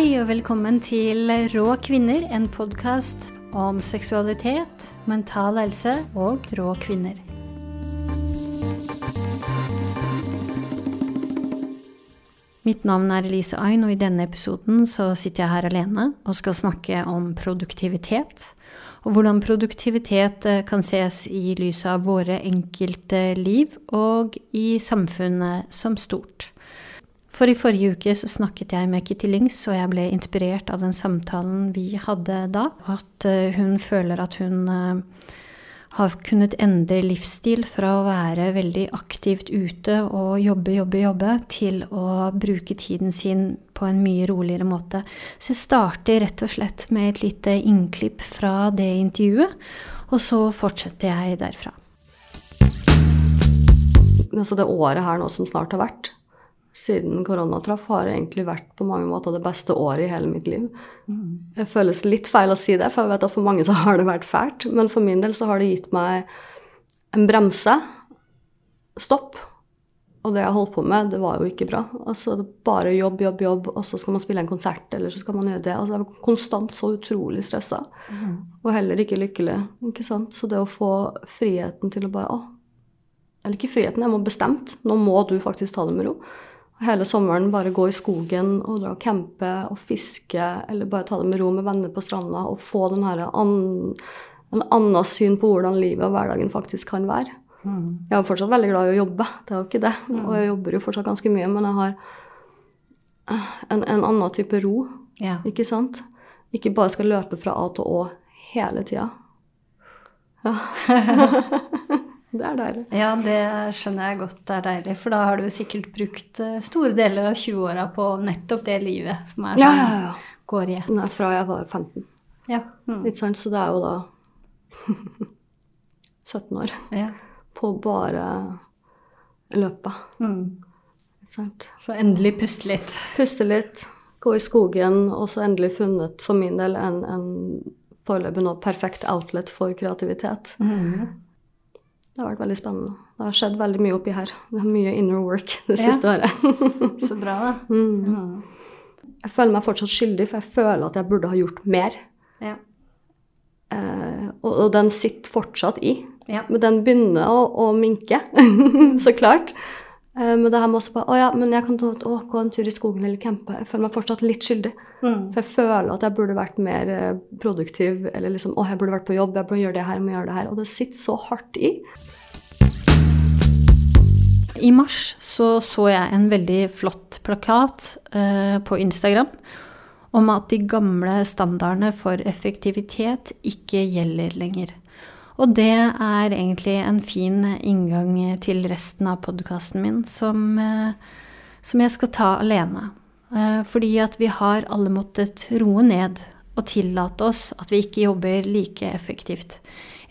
Hei og velkommen til Rå kvinner, en podkast om seksualitet, mental helse og rå kvinner. Mitt navn er Elise Ain, og i denne episoden så sitter jeg her alene og skal snakke om produktivitet. Og hvordan produktivitet eh, kan ses i lys av våre enkelte liv og i samfunnet som stort. For i forrige uke så snakket jeg med Kitty Lings, og jeg ble inspirert av den samtalen vi hadde da. At eh, hun føler at hun eh, har kunnet endre livsstil fra å være veldig aktivt ute og jobbe, jobbe, jobbe, til å bruke tiden sin på en mye roligere måte. Så jeg starter rett og slett med et lite innklipp fra det intervjuet, og så fortsetter jeg derfra. Altså det året her nå som snart har vært, siden korona traff, har egentlig vært på mange måter det beste året i hele mitt liv. Mm. Det føles litt feil å si det, for jeg vet at for mange så har det vært fælt. Men for min del så har det gitt meg en bremse. Stopp. Og det jeg holdt på med, det var jo ikke bra. Altså bare jobb, jobb, jobb, og så skal man spille en konsert, eller så skal man gjøre det. Altså jeg var konstant så utrolig stressa. Mm. Og heller ikke lykkelig. ikke sant? Så det å få friheten til å bare Å, eller ikke friheten, jeg må bestemt. Nå må du faktisk ta det med ro hele sommeren bare gå i skogen og dra og campe og fiske, eller bare ta det med ro med venner på stranda og få den her an, en annen syn på hvordan livet og hverdagen faktisk kan være. Mm. Jeg er fortsatt veldig glad i å jobbe, det er jo ikke det. Mm. Og jeg jobber jo fortsatt ganske mye, men jeg har en, en annen type ro, ja. ikke sant? Ikke bare skal løpe fra A til Å hele tida. Ja. Det er deilig. Ja, det skjønner jeg godt det er deilig. For da har du sikkert brukt eh, store deler av 20-åra på nettopp det livet som er sånn, ja, ja, ja. går i ett. Nei, fra jeg var 15. Ja. Mm. Litt sant, så det er jo da 17 år ja. på bare løpet. Mm. Sant? Så endelig puste litt. Puste litt. Gå i skogen, og så endelig funnet for min del en, en foreløpig nå perfekt outlet for kreativitet. Mm. Det har vært veldig spennende. Det har skjedd veldig mye oppi her. Det er mye inner work det siste ja. året. Så bra, da. Mm. Mm. Jeg føler meg fortsatt skyldig, for jeg føler at jeg burde ha gjort mer. Ja. Eh, og, og, den sitter fortsatt i. Ja. Men den begynner å, å minke, så klart. Eh, men det her med også bare Å ja, men jeg kan ta, å, gå en tur i skogen eller campe. Jeg føler meg fortsatt litt skyldig. Mm. For jeg føler at jeg burde vært mer eh, produktiv. Eller liksom Å, jeg burde vært på jobb. Jeg burde gjøre det her, jeg må gjøre det her. Og det sitter så hardt i. I mars så, så jeg en veldig flott plakat uh, på Instagram om at de gamle standardene for effektivitet ikke gjelder lenger. Og det er egentlig en fin inngang til resten av podkasten min, som, eh, som, jeg skal ta alene. Eh, fordi at vi har alle måttet roe ned og tillate oss at vi ikke jobber like effektivt.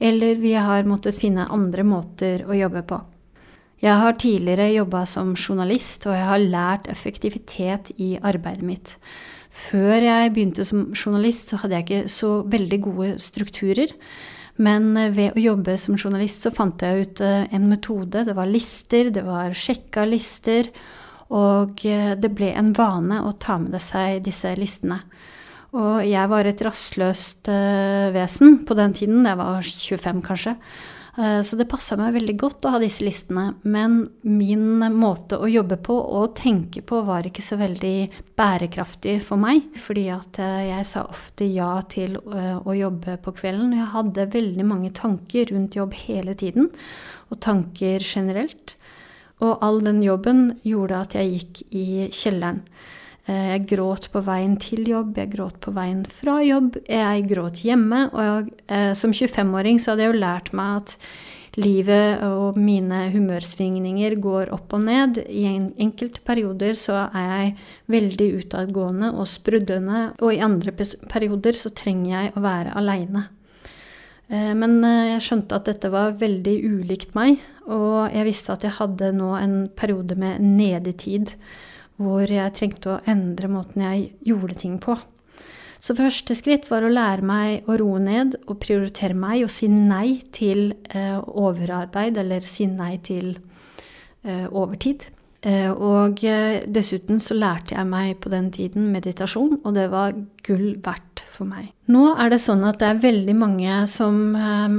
Eller vi har måttet finne andre måter å jobbe på. Jeg har tidligere jobba som journalist, og jeg har lært effektivitet i arbeidet mitt. Før jeg begynte som journalist, så hadde jeg ikke så veldig gode strukturer. Men eh, ved å jobbe som journalist så fant jeg ut eh, en metode. Det var lister, det var sjekka lister. Og eh, det ble en vane å ta med seg disse listene. Og jeg var et rastløst vesen på den tiden. Jeg var 25, kanskje. Eh, så det passa meg veldig godt å ha disse listene. Men min måte å jobbe på og tenke på var ikke så veldig bærekraftig for meg. Fordi at eh, jeg sa ofte ja til eh, å jobbe på kvelden. Jeg hadde veldig mange tanker rundt jobb hele tiden, og tanker generelt. Og all den jobben gjorde at jeg gikk i kjelleren. Eh, jeg gråt på veien til jobb, jeg gråt på veien fra jobb, jeg gråt hjemme. Og jeg, eh, som 25-åring så hadde jeg jo lært meg at livet og mine humørsvingninger går opp og ned. I enkelte perioder så er jeg veldig utadgående og sprudlende, og i andre perioder så trenger jeg å være aleine. Eh, men jeg skjønte at dette var veldig ulikt meg, og jeg visste at jeg hadde nå en periode med nedetid hvor jeg trengte å endre måten jeg gjorde ting på. Så første skritt var å lære meg å roe ned og prioritere meg og si nei til eh, overarbeid eller si nei til eh, overtid. Eh, og eh, dessuten så lærte jeg meg på den tiden meditasjon, og det var gull verdt for meg. Nå er det sånn at det er veldig mange som eh,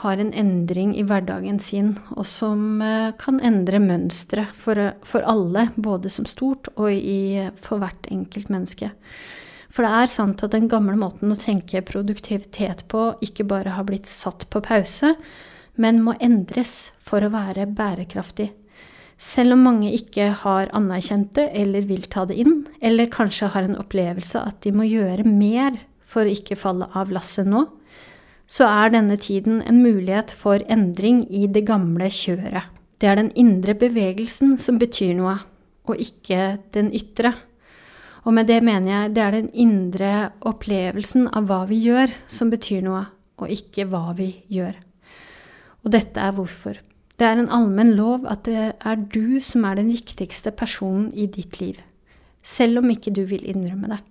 har en endring i hverdagen sin, og som kan endre mønstre for, for, alle, både som stort og i, for hvert enkelt menneske. For det er sant at den gamle måten å tenke produktivitet på ikke bare har blitt satt på pause, men må endres for å være bærekraftig. Selv om mange ikke har anerkjent det eller vil ta det inn, eller kanskje har en opplevelse at de må gjøre mer for å ikke falle av lasset nå, så er denne tiden en mulighet for endring i det gamle kjøret. Det er den indre bevegelsen som betyr noe, og ikke den ytre. Og med det mener jeg det er den indre opplevelsen av hva vi gjør, som betyr noe, og ikke hva vi gjør. Og dette er hvorfor. Det er en allmenn lov at det er du som er den viktigste personen i ditt liv, selv om ikke du vil innrømme det.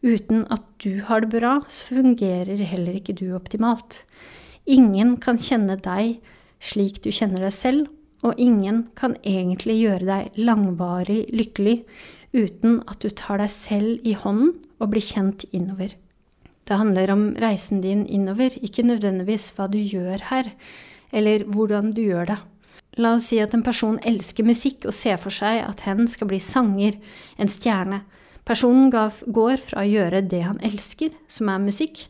Uten at du har det bra, så fungerer heller ikke du optimalt. Ingen kan kjenne deg slik du kjenner deg selv, og ingen kan egentlig gjøre deg langvarig lykkelig uten at du tar deg selv i hånden og blir kjent innover. Det handler om reisen din innover, ikke nødvendigvis hva du gjør her, eller hvordan du gjør det. La oss si at en person elsker musikk og ser for seg at hen skal bli sanger, en stjerne. Personen går fra å gjøre det han elsker, som er musikk,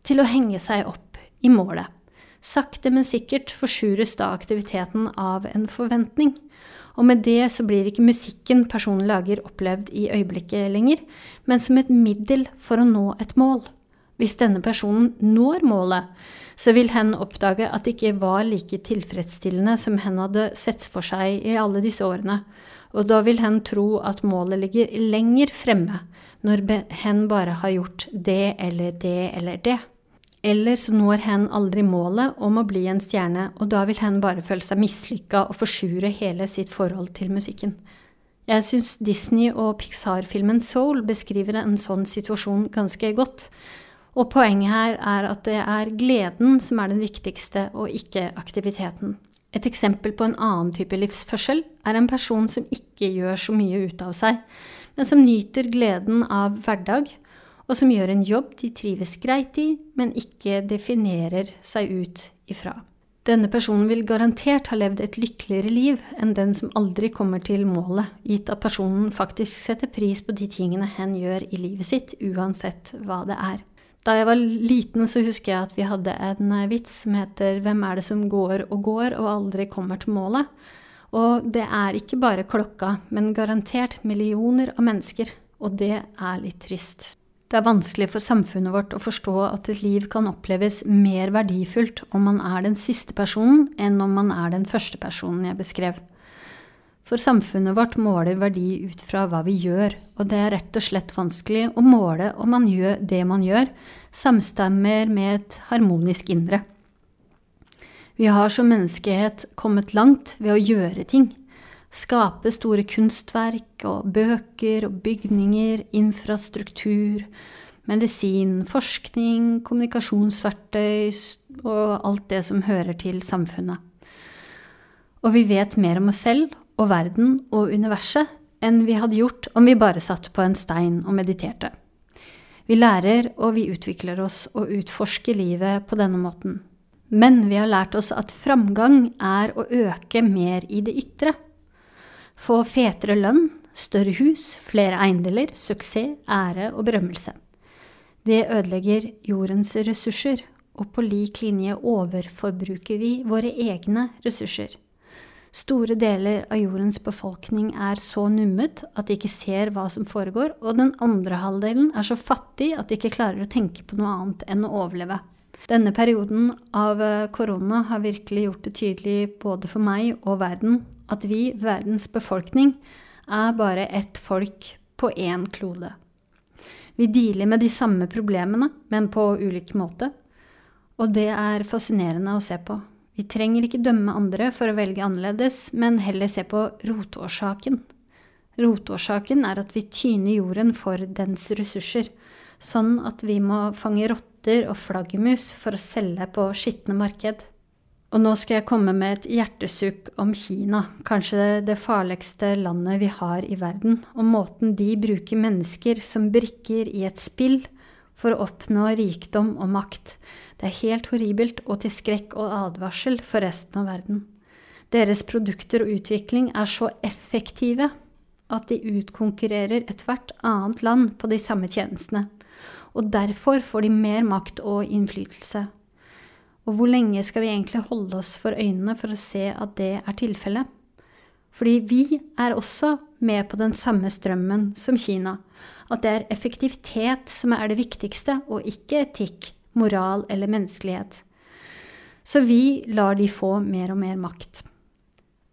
til å henge seg opp i målet. Sakte, men sikkert forsures da aktiviteten av en forventning. Og med det så blir ikke musikken personen lager, opplevd i øyeblikket lenger, men som et middel for å nå et mål. Hvis denne personen når målet, så vil hen oppdage at det ikke var like tilfredsstillende som hen hadde sett for seg i alle disse årene, og da vil hen tro at målet ligger lenger fremme når hen bare har gjort det eller det eller det. Eller så når hen aldri målet om å bli en stjerne, og da vil hen bare føle seg mislykka og forsure hele sitt forhold til musikken. Jeg syns Disney- og Pixar-filmen Soul beskriver en sånn situasjon ganske godt, og poenget her er at det er gleden som er den viktigste, og ikke aktiviteten. Et eksempel på en annen type livsførsel er en person som ikke gjør så mye ut av seg, men som nyter gleden av hverdag, og som gjør en jobb de trives greit i, men ikke definerer seg ut ifra. Denne personen vil garantert ha levd et lykkeligere liv enn den som aldri kommer til målet, gitt at personen faktisk setter pris på de tingene hen gjør i livet sitt, uansett hva det er. Da jeg var liten, så husker jeg at vi hadde en eh, vits som heter 'Hvem er det som går og går og aldri kommer til målet?' Og det er ikke bare klokka, men garantert millioner av mennesker. Og det er litt trist. Det er vanskelig for samfunnet vårt å forstå at et liv kan oppleves mer verdifullt om man er den siste personen, enn om man er den første personen jeg beskrev. For samfunnet vårt måler verdi ut fra hva vi gjør, og det er rett og slett vanskelig å måle om man gjør det man gjør, samstemmer med et harmonisk indre. Vi har som menneskehet kommet langt ved å gjøre ting. Skape store kunstverk og bøker og bygninger, infrastruktur, medisin, forskning, kommunikasjonsverktøy og alt det som hører til samfunnet. Og vi vet mer om oss selv og verden og universet enn vi hadde gjort om vi bare satt på en stein og mediterte. Vi lærer og vi utvikler oss og utforsker livet på denne måten. Men vi har lært oss at framgang er å øke mer i det ytre. Få fetere lønn, større hus, flere eiendeler, suksess, ære og berømmelse. Det ødelegger jordens ressurser, og på lik linje overforbruker vi våre egne ressurser. Store deler av jordens befolkning er så nummet at de ikke ser hva som foregår, og den andre halvdelen er så fattig at de ikke klarer å tenke på noe annet enn å overleve. Denne perioden av eh, korona har virkelig gjort det tydelig både for meg og verden at vi, verdens befolkning, er bare ett folk på én klode. Vi dealer med de samme problemene, men på ulik måte. Og det er fascinerende å se på. Vi trenger ikke dømme andre for å velge annerledes, men heller se på rotårsaken. Rotårsaken er at vi tyner jorden for dens ressurser, sånn at vi må fange rotter og flaggermus for å selge på skitne marked. Og nå skal jeg komme med et hjertesukk om Kina, kanskje det farligste landet vi har i verden, og måten de bruker mennesker som brikker i et spill for å oppnå rikdom og makt. Det er helt horribelt og til skrekk og advarsel for resten av verden. Deres produkter og utvikling er så effektive at de utkonkurrerer ethvert annet land på de samme tjenestene. Og derfor får de mer makt og innflytelse. Og hvor lenge skal vi egentlig holde oss for øynene for å se at det er tilfellet? Fordi vi er også med på den samme strømmen som Kina. At det er effektivitet som er det viktigste, og ikke etikk, moral eller menneskelighet. Så vi lar de få mer og mer makt.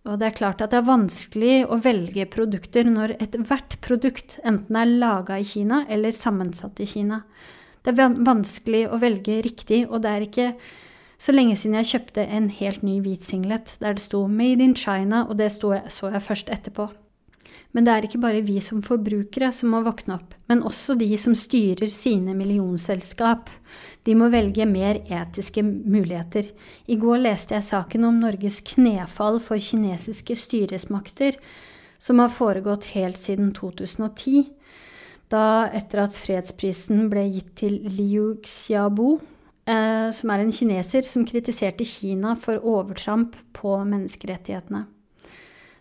Og det er klart at det er vanskelig å velge produkter når ethvert produkt enten er laga i Kina eller sammensatt i Kina. Det er vanskelig å velge riktig, og det er ikke så lenge siden jeg kjøpte en helt ny hvit singlet der det sto 'Made in China', og det så jeg først etterpå. Men det er ikke bare vi som forbrukere som må våkne opp, men også de som styrer sine millionselskap. De må velge mer etiske muligheter. I går leste jeg saken om Norges knefall for kinesiske styresmakter, som har foregått helt siden 2010, da etter at fredsprisen ble gitt til Liu Xiaobo, eh, som er en kineser som kritiserte Kina for overtramp på menneskerettighetene.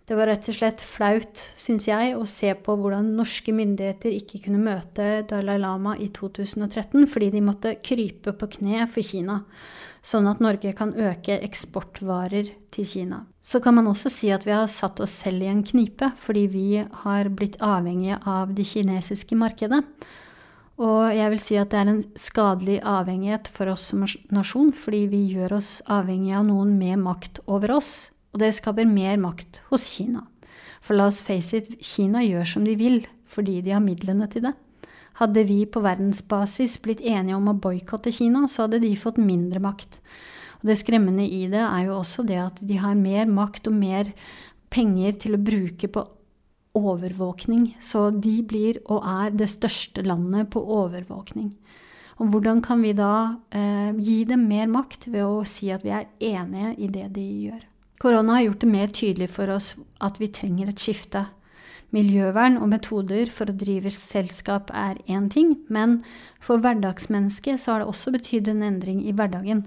Det var rett og slett flaut, syns jeg, å se på hvordan norske myndigheter ikke kunne møte Dalai Lama i 2013 fordi de måtte krype på kne for Kina, sånn at Norge kan øke eksportvarer til Kina. Så kan man også si at vi har satt oss selv i en knipe fordi vi har blitt avhengige av det kinesiske markedet. Og jeg vil si at det er en skadelig avhengighet for oss som nasjon, fordi vi gjør oss avhengige av noen med makt over oss, og det skaper mer makt hos Kina. For la oss face it, Kina gjør som de vil, fordi de har midlene til det. Hadde vi på verdensbasis blitt enige om å boikotte Kina, så hadde de fått mindre makt. Og det skremmende i det er jo også det at de har mer makt og mer penger til å bruke på overvåkning. Så de blir og er det største landet på overvåkning. Og hvordan kan vi da eh, gi dem mer makt ved å si at vi er enige i det de gjør? Korona har gjort det mer tydelig for oss at vi trenger et skifte. Miljøvern og metoder for å drive selskap er én ting, men for hverdagsmennesket så har det også betydd en endring i hverdagen.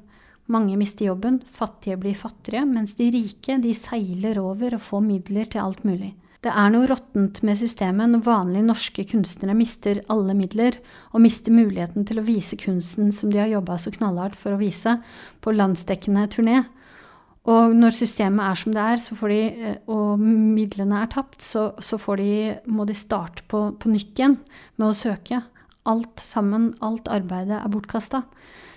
Mange mister jobben, fattige blir fattigere, mens de rike de seiler over og får midler til alt mulig. Det er noe råttent med systemet når vanlige norske kunstnere mister alle midler, og mister muligheten til å vise kunsten som de har jobba så knallhardt for å vise, på landsdekkende turné. Og når systemet er som det er, de, eh, og midlene er tapt, så, så de, må de starte på, på, nytt igjen med å søke. Alt sammen, alt arbeidet er bortkasta.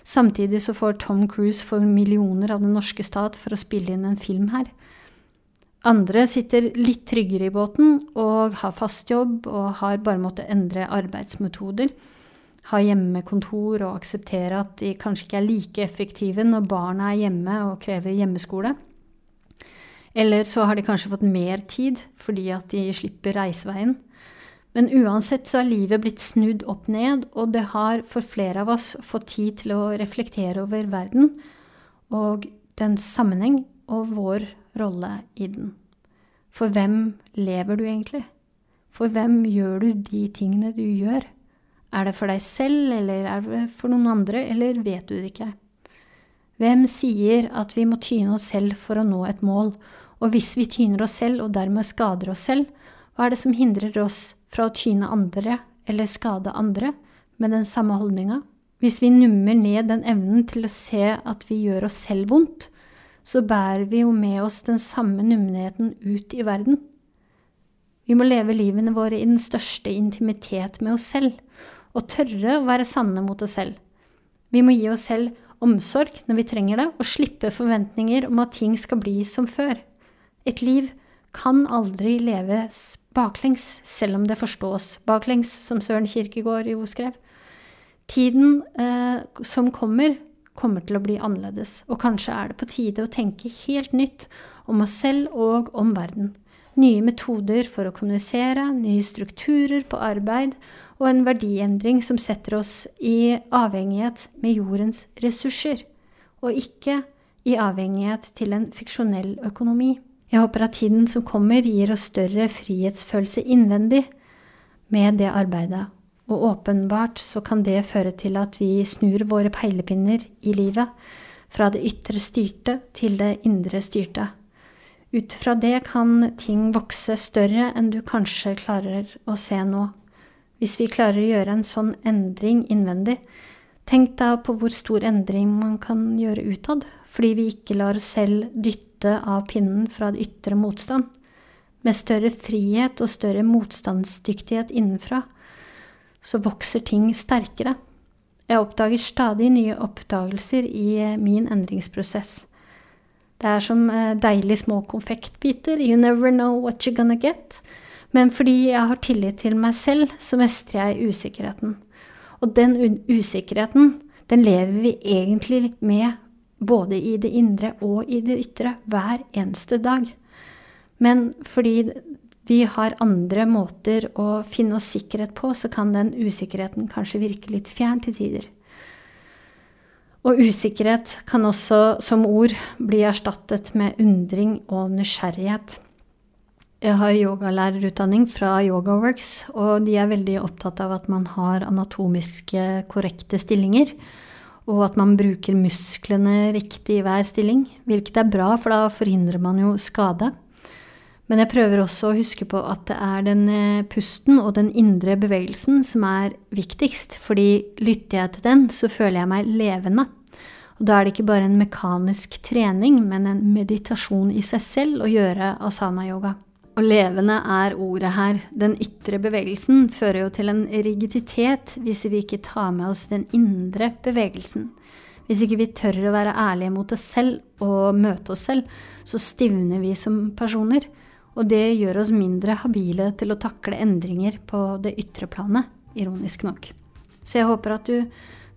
Samtidig så får Tom Cruise for millioner av den norske stat for å spille inn en film her. Andre sitter litt tryggere i båten og har fast jobb og har bare måttet endre arbeidsmetoder. Ha hjemmekontor og akseptere at de kanskje ikke er like effektive når barna er hjemme og krever hjemmeskole. Eller så har de kanskje fått mer tid fordi at de slipper reiseveien. Men uansett så er livet blitt snudd opp ned, og det har for flere av oss fått tid til å reflektere over verden og dens sammenheng og vår rolle i den. For hvem lever du egentlig? For hvem gjør du de tingene du gjør? Er det for deg selv, eller er det for noen andre, eller vet du det ikke? Hvem sier at vi må tyne oss selv for å nå et mål, og hvis vi tyner oss selv og dermed skader oss selv, hva er det som hindrer oss fra å tyne andre eller skade andre med den samme holdninga? Hvis vi nummer ned den evnen til å se at vi gjør oss selv vondt, så bærer vi jo med oss den samme nummenheten ut i verden. Vi må leve livene våre i den største intimitet med oss selv, og tørre å være sanne mot oss selv. Vi må gi oss selv omsorg når vi trenger det, og slippe forventninger om at ting skal bli som før. Et liv kan aldri leves baklengs, selv om det forstås baklengs, som Søren Kirkegård jo skrev. Tiden eh, som kommer, kommer til å bli annerledes, og kanskje er det på tide å tenke helt nytt om oss selv og om verden. Nye metoder for å kommunisere, nye strukturer på arbeid og en verdiendring som setter oss i avhengighet med jordens ressurser, og ikke i avhengighet til en fiksjonell økonomi. Jeg håper at tiden som kommer, gir oss større frihetsfølelse innvendig med det arbeidet, og åpenbart så kan det føre til at vi snur våre peilepinner i livet, fra det ytre styrte til det indre styrte. Ut fra det kan ting vokse større enn du kanskje klarer å se nå. Hvis vi klarer å gjøre en sånn endring innvendig, tenk da på hvor stor endring man kan gjøre utad, fordi vi ikke lar oss selv dytte av pinnen fra det ytre motstand. Med større frihet og større motstandsdyktighet innenfra, så vokser ting sterkere. Jeg oppdager stadig nye oppdagelser i eh, min endringsprosess. Det er som deilige små konfektbiter. You never know what you're gonna get. Men fordi jeg har tillit til meg selv, så mestrer jeg usikkerheten. Og den usikkerheten, den lever vi egentlig med både i det indre og i det ytre hver eneste dag. Men fordi vi har andre måter å finne oss sikkerhet på, så kan den usikkerheten kanskje virke litt fjern til tider. Og usikkerhet kan også som ord bli erstattet med undring og nysgjerrighet. Jeg har yogalærerutdanning fra YogaWorks, og de er veldig opptatt av at man har anatomiske korrekte stillinger, og at man bruker musklene riktig i hver stilling, hvilket er bra, for da forhindrer man jo skade. Men jeg prøver også å huske på at det er den eh, pusten og den indre bevegelsen som er viktigst, fordi lytter jeg til den, så føler jeg meg levende. Og da er det ikke bare en mekanisk trening, men en meditasjon i seg selv å gjøre asana-yoga. Og levende er ordet her. Den ytre bevegelsen fører jo til en rigiditet hvis vi ikke tar med oss den indre bevegelsen. Hvis ikke vi tør å være ærlige mot oss selv og møte oss selv, så stivner vi som personer. Og det gjør oss mindre habile til å takle endringer på det ytre planet, ironisk nok. Så jeg håper at du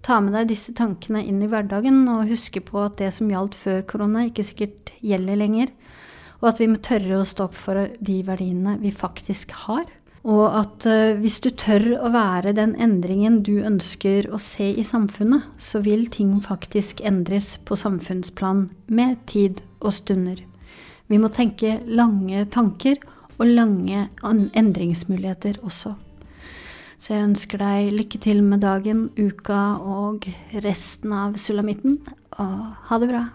tar med deg disse tankene inn i hverdagen, og husker på at det som gjaldt før korona, ikke sikkert gjelder lenger. Og at vi må tørre å stå opp for de verdiene vi faktisk har. Og at uh, hvis du tør å være den endringen du ønsker å se i samfunnet, så vil ting faktisk endres på samfunnsplan med tid og stunder. Vi må tenke lange tanker og lange endringsmuligheter også. Så jeg ønsker deg lykke til med dagen, uka og resten av sulamitten, og ha det bra.